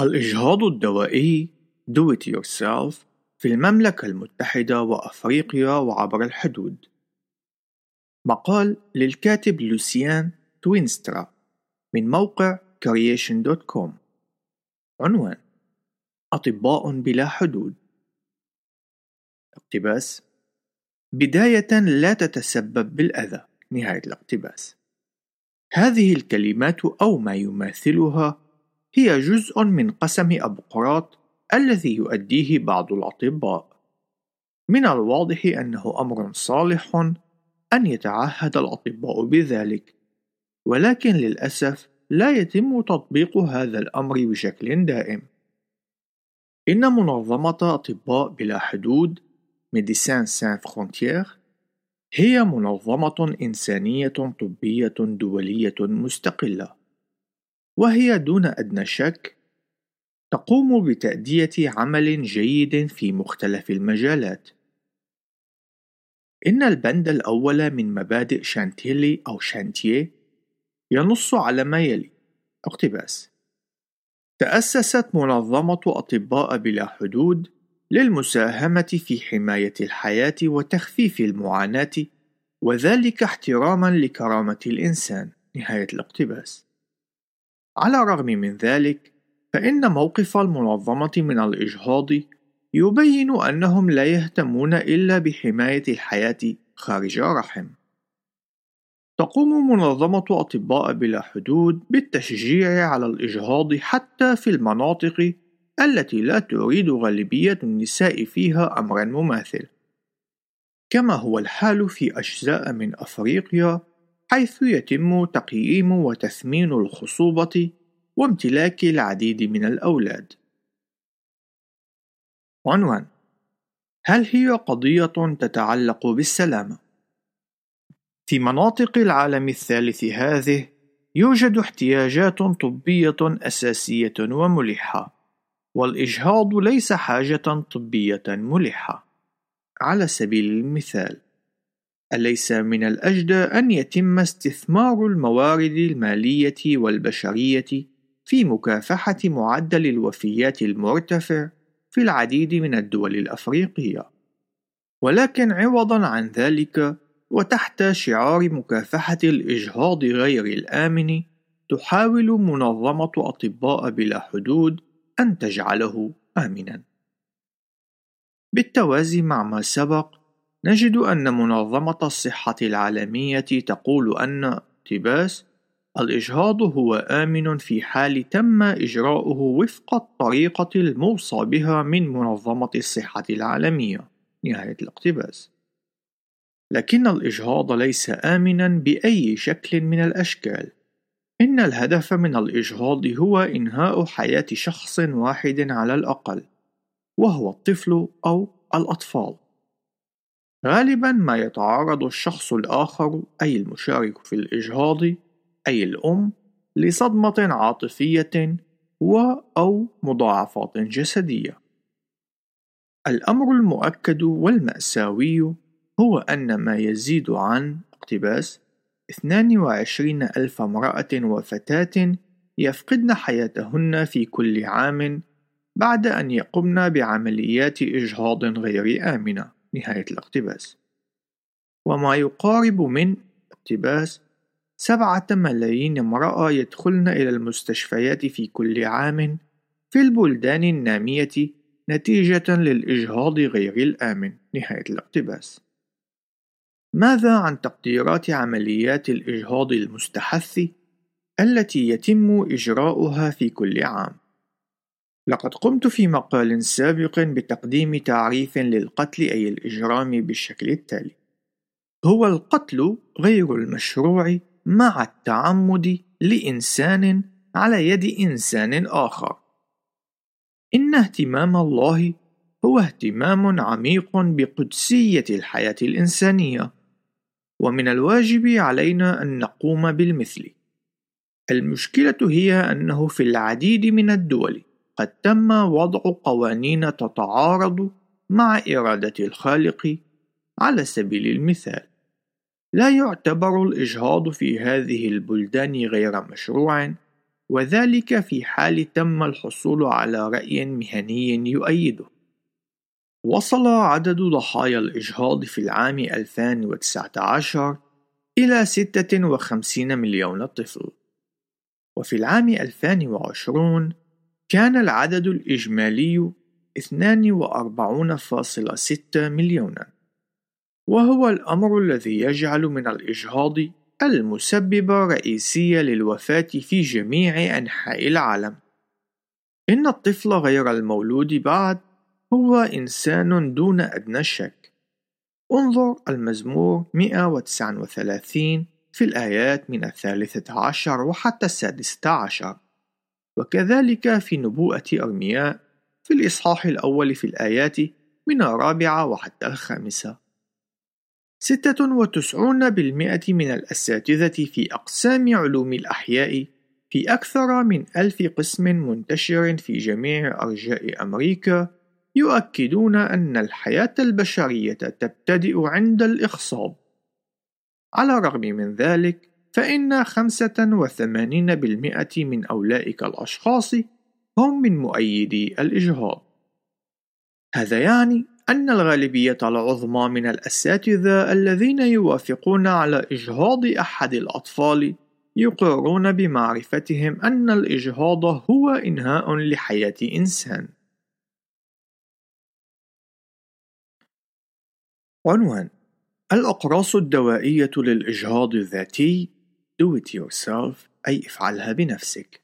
الإجهاض الدوائي Do It Yourself في المملكة المتحدة وأفريقيا وعبر الحدود. مقال للكاتب لوسيان توينسترا من موقع creation.com عنوان أطباء بلا حدود. اقتباس بداية لا تتسبب بالأذى. نهاية الاقتباس. هذه الكلمات أو ما يماثلها هي جزء من قسم أبقراط الذي يؤديه بعض الأطباء. من الواضح أنه أمر صالح أن يتعهد الأطباء بذلك ولكن للأسف لا يتم تطبيق هذا الأمر بشكل دائم. إن منظمة أطباء بلا حدود Médecins Sans Frontières هي منظمة إنسانية طبية دولية مستقلة. وهي دون أدنى شك تقوم بتأدية عمل جيد في مختلف المجالات. إن البند الأول من مبادئ شانتيلي أو شانتيه ينص على ما يلي. اقتباس. تأسست منظمة أطباء بلا حدود للمساهمة في حماية الحياة وتخفيف المعاناة وذلك احتراما لكرامة الإنسان. نهاية الاقتباس. على الرغم من ذلك فإن موقف المنظمة من الإجهاض يبين أنهم لا يهتمون إلا بحماية الحياة خارج الرحم. تقوم منظمة أطباء بلا حدود بالتشجيع على الإجهاض حتى في المناطق التي لا تريد غالبية النساء فيها أمرا مماثل. كما هو الحال في أجزاء من أفريقيا حيث يتم تقييم وتثمين الخصوبة وامتلاك العديد من الأولاد. عنوان هل هي قضية تتعلق بالسلامة؟ في مناطق العالم الثالث هذه يوجد احتياجات طبية أساسية وملحة، والإجهاض ليس حاجة طبية ملحة. على سبيل المثال، أليس من الأجدى أن يتم استثمار الموارد المالية والبشرية في مكافحة معدل الوفيات المرتفع في العديد من الدول الأفريقية، ولكن عوضًا عن ذلك وتحت شعار مكافحة الإجهاض غير الآمن، تحاول منظمة أطباء بلا حدود أن تجعله آمنًا. بالتوازي مع ما سبق، نجد أن منظمة الصحة العالمية تقول أن اقتباس الإجهاض هو آمن في حال تم إجراؤه وفق الطريقة الموصى بها من منظمة الصحة العالمية. نهاية الاقتباس. لكن الإجهاض ليس آمنا بأي شكل من الأشكال. إن الهدف من الإجهاض هو إنهاء حياة شخص واحد على الأقل، وهو الطفل أو الأطفال. غالبا ما يتعرض الشخص الآخر أي المشارك في الإجهاض أي الأم لصدمة عاطفية و أو مضاعفات جسدية. الأمر المؤكد والمأساوي هو أن ما يزيد عن اقتباس 22 ألف امرأة وفتاة يفقدن حياتهن في كل عام بعد أن يقمن بعمليات إجهاض غير آمنة نهاية الاقتباس. وما يقارب من اقتباس سبعة ملايين امرأة يدخلن إلى المستشفيات في كل عام في البلدان النامية نتيجة للإجهاض غير الآمن. نهاية الاقتباس. ماذا عن تقديرات عمليات الإجهاض المستحث التي يتم إجراؤها في كل عام؟ لقد قمت في مقال سابق بتقديم تعريف للقتل أي الإجرام بالشكل التالي: هو القتل غير المشروع مع التعمد لإنسان على يد إنسان آخر. إن اهتمام الله هو اهتمام عميق بقدسية الحياة الإنسانية، ومن الواجب علينا أن نقوم بالمثل. المشكلة هي أنه في العديد من الدول قد تم وضع قوانين تتعارض مع إرادة الخالق على سبيل المثال لا يعتبر الإجهاض في هذه البلدان غير مشروع وذلك في حال تم الحصول على رأي مهني يؤيده. وصل عدد ضحايا الإجهاض في العام 2019 إلى 56 مليون طفل، وفي العام 2020 كان العدد الإجمالي 42.6 مليونا، وهو الأمر الذي يجعل من الإجهاض المسببة رئيسية للوفاة في جميع أنحاء العالم. إن الطفل غير المولود بعد هو إنسان دون أدنى شك. انظر المزمور 139 في الآيات من الثالثة عشر وحتى السادسة عشر، وكذلك في نبوءة أرمياء في الإصحاح الأول في الآيات من الرابعة وحتى الخامسة. ستة وتسعون بالمئة من الأساتذة في أقسام علوم الأحياء في أكثر من ألف قسم منتشر في جميع أرجاء أمريكا يؤكدون أن الحياة البشرية تبتدئ عند الإخصاب. على الرغم من ذلك، فإن 85% من أولئك الأشخاص هم من مؤيدي الإجهاض. هذا يعني أن الغالبية العظمى من الأساتذة الذين يوافقون على إجهاض أحد الأطفال يقرون بمعرفتهم أن الإجهاض هو إنهاء لحياة إنسان. عنوان الأقراص الدوائية للإجهاض الذاتي Do it yourself أي افعلها بنفسك.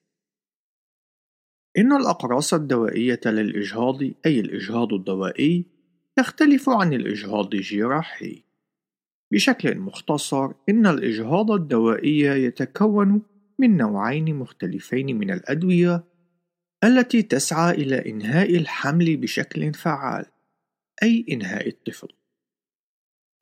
إن الأقراص الدوائية للإجهاض أي الإجهاض الدوائي تختلف عن الإجهاض الجراحي. بشكل مختصر إن الإجهاض الدوائي يتكون من نوعين مختلفين من الأدوية التي تسعى إلى إنهاء الحمل بشكل فعال أي إنهاء الطفل.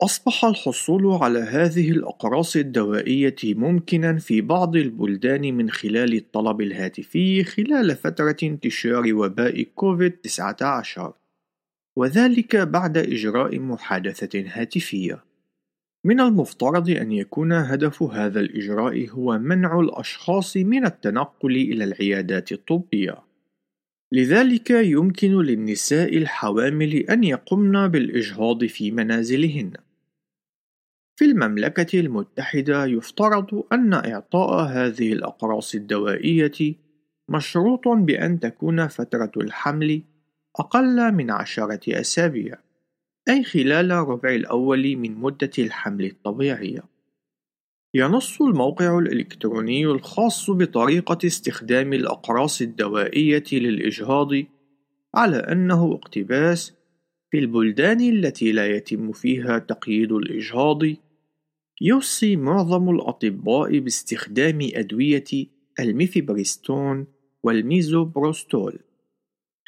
أصبح الحصول على هذه الأقراص الدوائية ممكنا في بعض البلدان من خلال الطلب الهاتفي خلال فترة انتشار وباء كوفيد-19 وذلك بعد إجراء محادثة هاتفية. من المفترض أن يكون هدف هذا الإجراء هو منع الأشخاص من التنقل إلى العيادات الطبية. لذلك يمكن للنساء الحوامل أن يقمن بالإجهاض في منازلهن. في المملكة المتحدة يفترض أن إعطاء هذه الأقراص الدوائية مشروط بأن تكون فترة الحمل أقل من عشرة أسابيع، أي خلال الربع الأول من مدة الحمل الطبيعية. ينص الموقع الإلكتروني الخاص بطريقة استخدام الأقراص الدوائية للإجهاض على أنه اقتباس في البلدان التي لا يتم فيها تقييد الإجهاض يوصي معظم الأطباء باستخدام أدوية الميفيبريستون والميزوبروستول.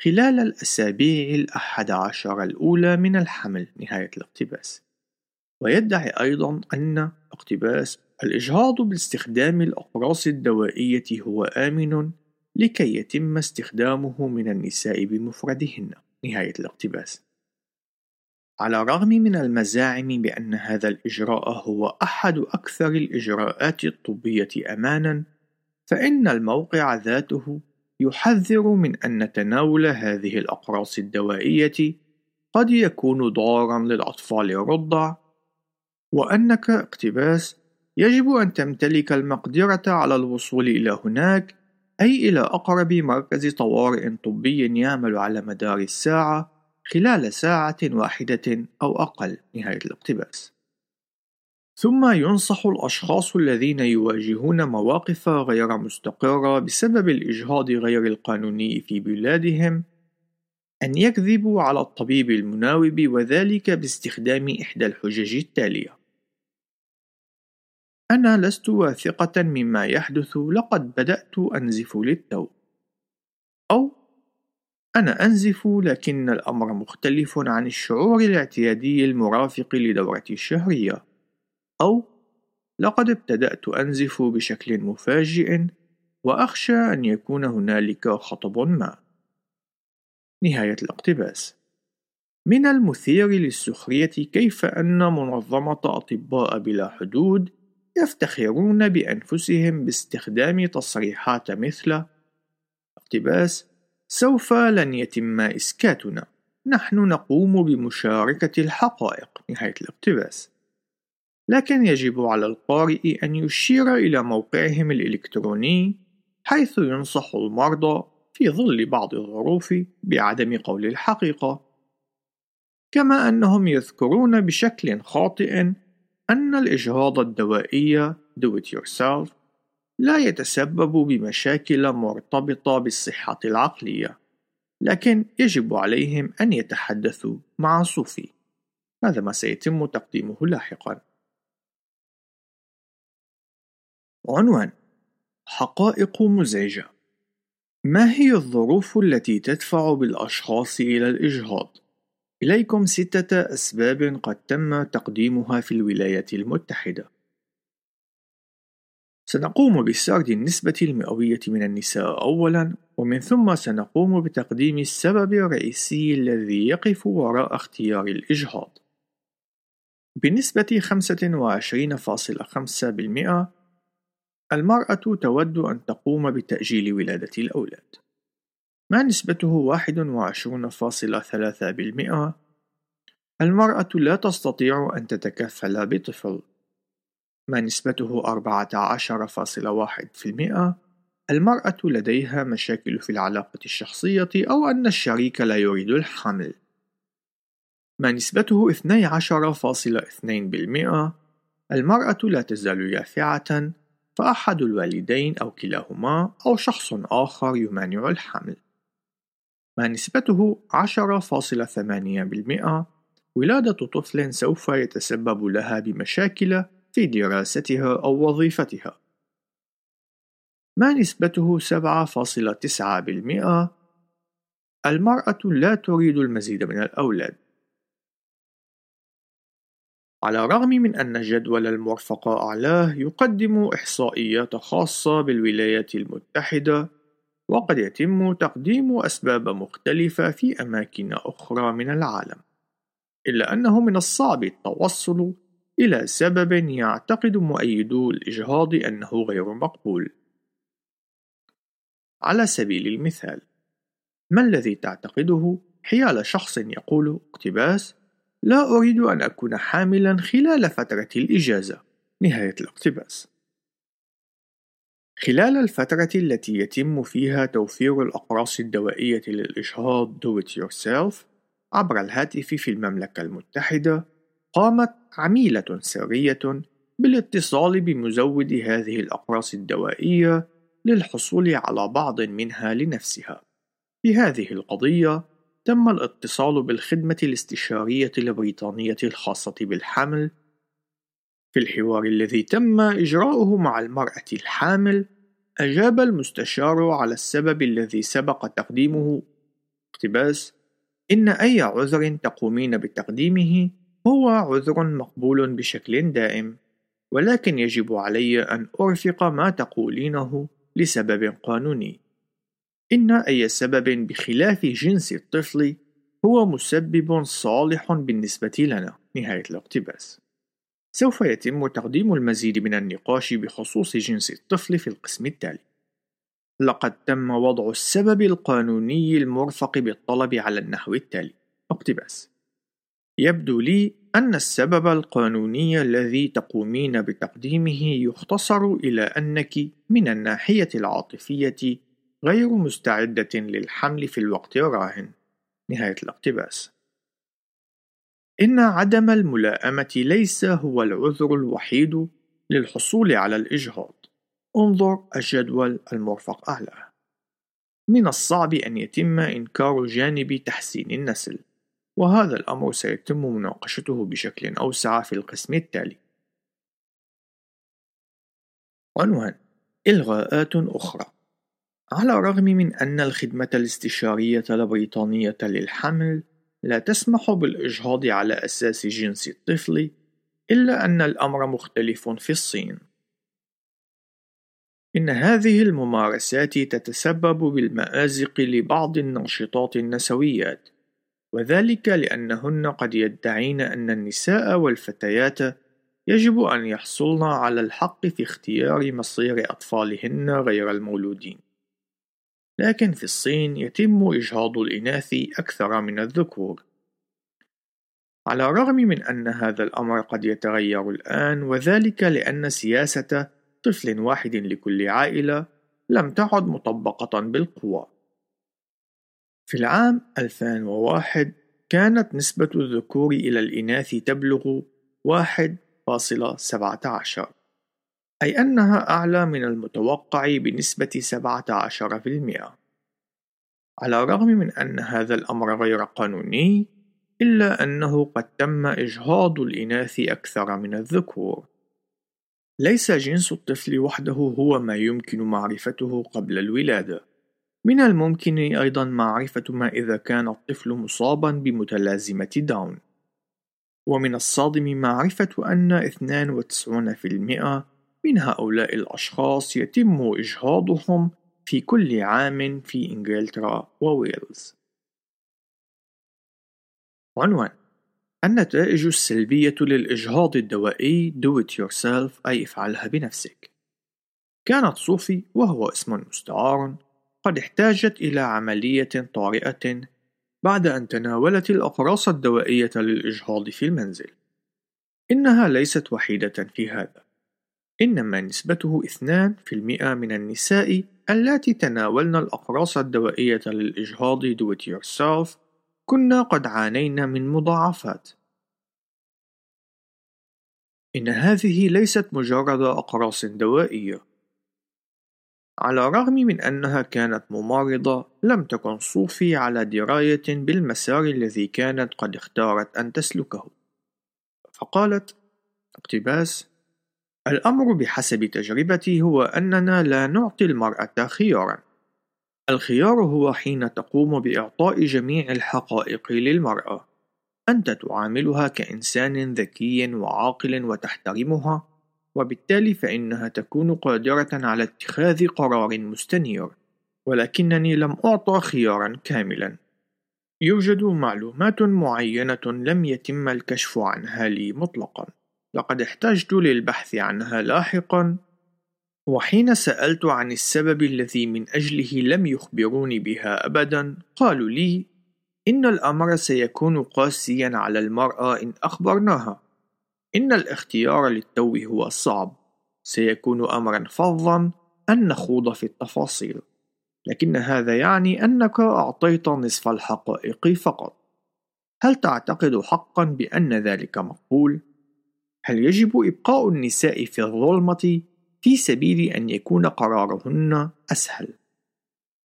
خلال الأسابيع الأحد عشر الأولى من الحمل نهاية الاقتباس. ويدعي أيضا أن اقتباس الإجهاض باستخدام الأقراص الدوائية هو آمن لكي يتم استخدامه من النساء بمفردهن. نهاية الاقتباس. على الرغم من المزاعم بأن هذا الإجراء هو أحد أكثر الإجراءات الطبية أمانًا، فإن الموقع ذاته يحذر من أن تناول هذه الأقراص الدوائية قد يكون ضارًا للأطفال الرضع، وأنك اقتباس يجب أن تمتلك المقدرة على الوصول إلى هناك أي إلى أقرب مركز طوارئ طبي يعمل على مدار الساعة خلال ساعة واحدة أو أقل نهاية الاقتباس. ثم ينصح الأشخاص الذين يواجهون مواقف غير مستقرة بسبب الإجهاض غير القانوني في بلادهم أن يكذبوا على الطبيب المناوب وذلك باستخدام إحدى الحجج التالية: أنا لست واثقة مما يحدث لقد بدأت أنزف للتو، أو أنا أنزف لكن الأمر مختلف عن الشعور الاعتيادي المرافق لدورتي الشهرية. أو لقد ابتدأت أنزف بشكل مفاجئ وأخشى أن يكون هنالك خطب ما. نهاية الاقتباس. من المثير للسخرية كيف أن منظمة أطباء بلا حدود يفتخرون بأنفسهم باستخدام تصريحات مثل اقتباس سوف لن يتم إسكاتنا. نحن نقوم بمشاركة الحقائق نهاية الاقتباس. لكن يجب على القارئ أن يشير إلى موقعهم الإلكتروني حيث ينصح المرضى في ظل بعض الظروف بعدم قول الحقيقة. كما أنهم يذكرون بشكل خاطئ أن الإجهاض الدوائي do it yourself لا يتسبب بمشاكل مرتبطة بالصحة العقلية لكن يجب عليهم أن يتحدثوا مع صوفي هذا ما سيتم تقديمه لاحقا عنوان حقائق مزعجة ما هي الظروف التي تدفع بالأشخاص إلى الإجهاض؟ إليكم ستة أسباب قد تم تقديمها في الولايات المتحدة. سنقوم بسرد النسبة المئوية من النساء أولاً، ومن ثم سنقوم بتقديم السبب الرئيسي الذي يقف وراء اختيار الإجهاض. بنسبة 25.5% المرأة تود أن تقوم بتأجيل ولادة الأولاد. ما نسبته 21.3% المرأة لا تستطيع أن تتكفل بطفل ما نسبته 14.1% المرأة لديها مشاكل في العلاقة الشخصية أو أن الشريك لا يريد الحمل. ما نسبته 12.2% المرأة لا تزال يافعة فأحد الوالدين أو كلاهما أو شخص آخر يمانع الحمل. ما نسبته 10.8% ولادة طفل سوف يتسبب لها بمشاكل في دراستها أو وظيفتها. ما نسبته 7.9% المرأة لا تريد المزيد من الأولاد. على الرغم من أن جدول المرفق أعلاه يقدم إحصائيات خاصة بالولايات المتحدة وقد يتم تقديم أسباب مختلفة في أماكن أخرى من العالم إلا أنه من الصعب التوصل إلى سبب يعتقد مؤيدو الإجهاض أنه غير مقبول. على سبيل المثال ما الذي تعتقده؟ حيال شخص يقول اقتباس لا أريد أن أكون حاملا خلال فترة الإجازة. نهاية الاقتباس. خلال الفترة التي يتم فيها توفير الأقراص الدوائية للإجهاض Do It Yourself عبر الهاتف في المملكة المتحدة قامت عميلة سرية بالاتصال بمزود هذه الأقراص الدوائية للحصول على بعض منها لنفسها. في هذه القضية تم الاتصال بالخدمة الاستشارية البريطانية الخاصة بالحمل في الحوار الذي تم إجراؤه مع المرأة الحامل أجاب المستشار على السبب الذي سبق تقديمه اقتباس إن أي عذر تقومين بتقديمه هو عذر مقبول بشكل دائم ولكن يجب علي أن أرفق ما تقولينه لسبب قانوني. إن أي سبب بخلاف جنس الطفل هو مسبب صالح بالنسبة لنا. نهاية الاقتباس. سوف يتم تقديم المزيد من النقاش بخصوص جنس الطفل في القسم التالي. لقد تم وضع السبب القانوني المرفق بالطلب على النحو التالي. اقتباس. يبدو لي أن السبب القانوني الذي تقومين بتقديمه يختصر إلى أنك من الناحية العاطفية غير مستعدة للحمل في الوقت الراهن. نهاية الاقتباس. إن عدم الملائمة ليس هو العذر الوحيد للحصول على الإجهاض. انظر الجدول المرفق أعلى. من الصعب أن يتم إنكار جانب تحسين النسل. وهذا الأمر سيتم مناقشته بشكل أوسع في القسم التالي. عنوان إلغاءات أخرى. على الرغم من أن الخدمة الاستشارية البريطانية للحمل لا تسمح بالإجهاض على أساس جنس الطفل إلا أن الأمر مختلف في الصين. إن هذه الممارسات تتسبب بالمآزق لبعض الناشطات النسويات وذلك لأنهن قد يدعين أن النساء والفتيات يجب أن يحصلن على الحق في اختيار مصير أطفالهن غير المولودين لكن في الصين يتم إجهاض الإناث أكثر من الذكور على الرغم من أن هذا الأمر قد يتغير الآن وذلك لأن سياسة طفل واحد لكل عائلة لم تعد مطبقة بالقوة. في العام 2001 كانت نسبة الذكور إلى الإناث تبلغ 1.17 أي أنها أعلى من المتوقع بنسبة 17%. على الرغم من أن هذا الأمر غير قانوني، إلا أنه قد تم إجهاض الإناث أكثر من الذكور. ليس جنس الطفل وحده هو ما يمكن معرفته قبل الولادة. من الممكن أيضا معرفة ما إذا كان الطفل مصابا بمتلازمة داون. ومن الصادم معرفة أن 92% من هؤلاء الأشخاص يتم إجهاضهم في كل عام في إنجلترا وويلز. عنوان النتائج السلبية للإجهاض الدوائي Do it yourself أي افعلها بنفسك كانت صوفي وهو اسم مستعار قد احتاجت إلى عملية طارئة بعد أن تناولت الأقراص الدوائية للإجهاض في المنزل. إنها ليست وحيدة في هذا إنما نسبته 2% من النساء اللاتي تناولن الأقراص الدوائية للإجهاض Do it yourself كنا قد عانينا من مضاعفات. إن هذه ليست مجرد أقراص دوائية على الرغم من أنها كانت ممارضة لم تكن صوفي على دراية بالمسار الذي كانت قد اختارت أن تسلكه. فقالت اقتباس الأمر بحسب تجربتي هو أننا لا نعطي المرأة خيارًا. الخيار هو حين تقوم بإعطاء جميع الحقائق للمرأة. أنت تعاملها كإنسان ذكي وعاقل وتحترمها. وبالتالي فإنها تكون قادرة على اتخاذ قرار مستنير ولكنني لم أعطى خيارا كاملا. يوجد معلومات معينة لم يتم الكشف عنها لي مطلقا. لقد احتجت للبحث عنها لاحقا وحين سألت عن السبب الذي من أجله لم يخبروني بها أبدا قالوا لي إن الأمر سيكون قاسيا على المرأة إن أخبرناها. إن الاختيار للتو هو صعب سيكون أمرا فظا أن نخوض في التفاصيل لكن هذا يعني أنك أعطيت نصف الحقائق فقط هل تعتقد حقا بأن ذلك مقبول؟ هل يجب إبقاء النساء في الظلمة في سبيل أن يكون قرارهن أسهل.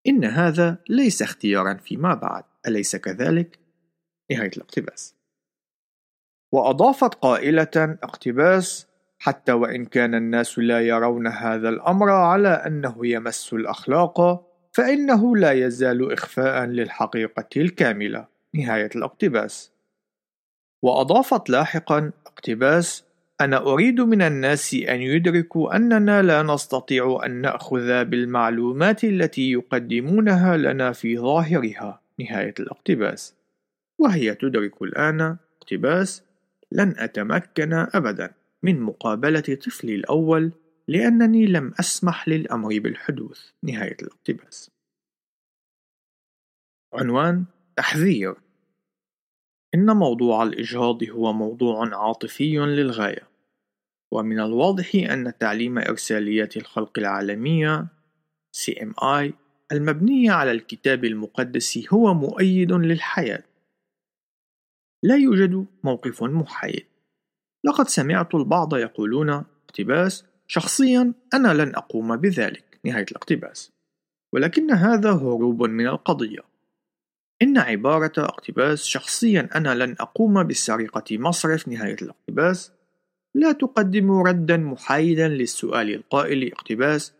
إن هذا ليس اختيارا فيما بعد، أليس كذلك؟ نهاية الاقتباس. وأضافت قائلة اقتباس حتى وإن كان الناس لا يرون هذا الأمر على أنه يمس الأخلاق فإنه لا يزال إخفاء للحقيقة الكاملة. نهاية الاقتباس. وأضافت لاحقا اقتباس أنا أريد من الناس أن يدركوا أننا لا نستطيع أن نأخذ بالمعلومات التي يقدمونها لنا في ظاهرها. نهاية الاقتباس. وهي تدرك الآن اقتباس لن أتمكن أبدا من مقابلة طفلي الأول لأنني لم أسمح للأمر بالحدوث نهاية الاقتباس عنوان تحذير إن موضوع الإجهاض هو موضوع عاطفي للغاية، ومن الواضح أن تعليم إرساليات الخلق العالمية CMI المبنية على الكتاب المقدس هو مؤيد للحياة. لا يوجد موقف محايد. لقد سمعت البعض يقولون اقتباس. شخصيا أنا لن أقوم بذلك نهاية الاقتباس. ولكن هذا هروب من القضية. إن عبارة اقتباس شخصيا أنا لن أقوم بسرقة مصرف نهاية الاقتباس. لا تقدم ردا محايدا للسؤال القائل اقتباس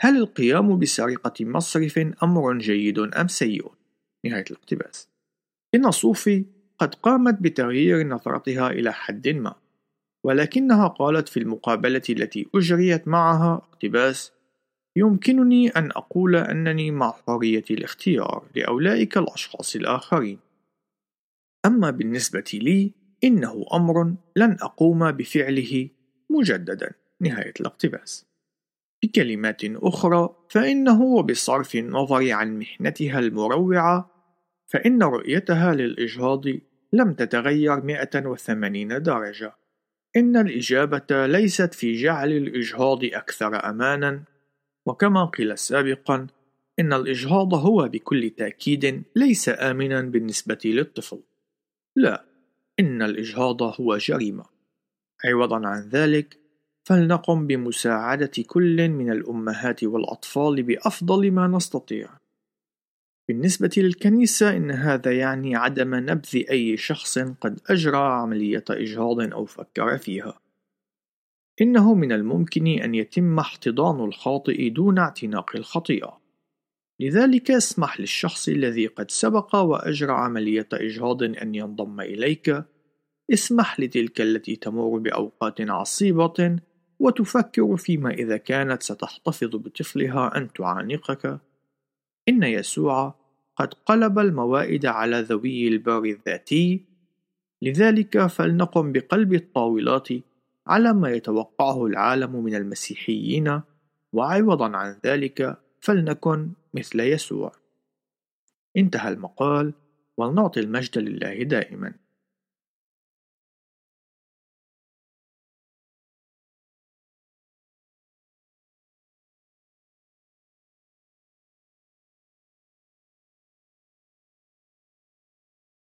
هل القيام بسرقة مصرف أمر جيد أم سيء؟ نهاية الاقتباس. إن صوفي قد قامت بتغيير نظرتها إلى حد ما ولكنها قالت في المقابلة التي أجريت معها اقتباس يمكنني أن أقول أنني مع حرية الاختيار لأولئك الأشخاص الآخرين. أما بالنسبة لي، إنه أمر لن أقوم بفعله مجددا نهاية الاقتباس بكلمات أخرى فإنه وبصرف النظر عن محنتها المروعة فإن رؤيتها للإجهاض لم تتغير 180 درجة. إن الإجابة ليست في جعل الإجهاض أكثر أمانا. وكما قيل سابقا إن الإجهاض هو بكل تأكيد ليس آمنا بالنسبة للطفل. لا إن الإجهاض هو جريمة. عوضا عن ذلك فلنقم بمساعدة كل من الأمهات والأطفال بأفضل ما نستطيع. بالنسبة للكنيسة إن هذا يعني عدم نبذ أي شخص قد أجرى عملية إجهاض أو فكر فيها. إنه من الممكن أن يتم احتضان الخاطئ دون اعتناق الخطيئة. لذلك اسمح للشخص الذي قد سبق وأجرى عملية إجهاض أن ينضم إليك. اسمح لتلك التي تمر بأوقات عصيبة وتفكر فيما إذا كانت ستحتفظ بطفلها أن تعانقك إن يسوع قد قلب الموائد على ذوي البار الذاتي. لذلك فلنقم بقلب الطاولات على ما يتوقعه العالم من المسيحيين. وعوضا عن ذلك فلنكن مثل يسوع. انتهى المقال ولنعطي المجد لله دائما.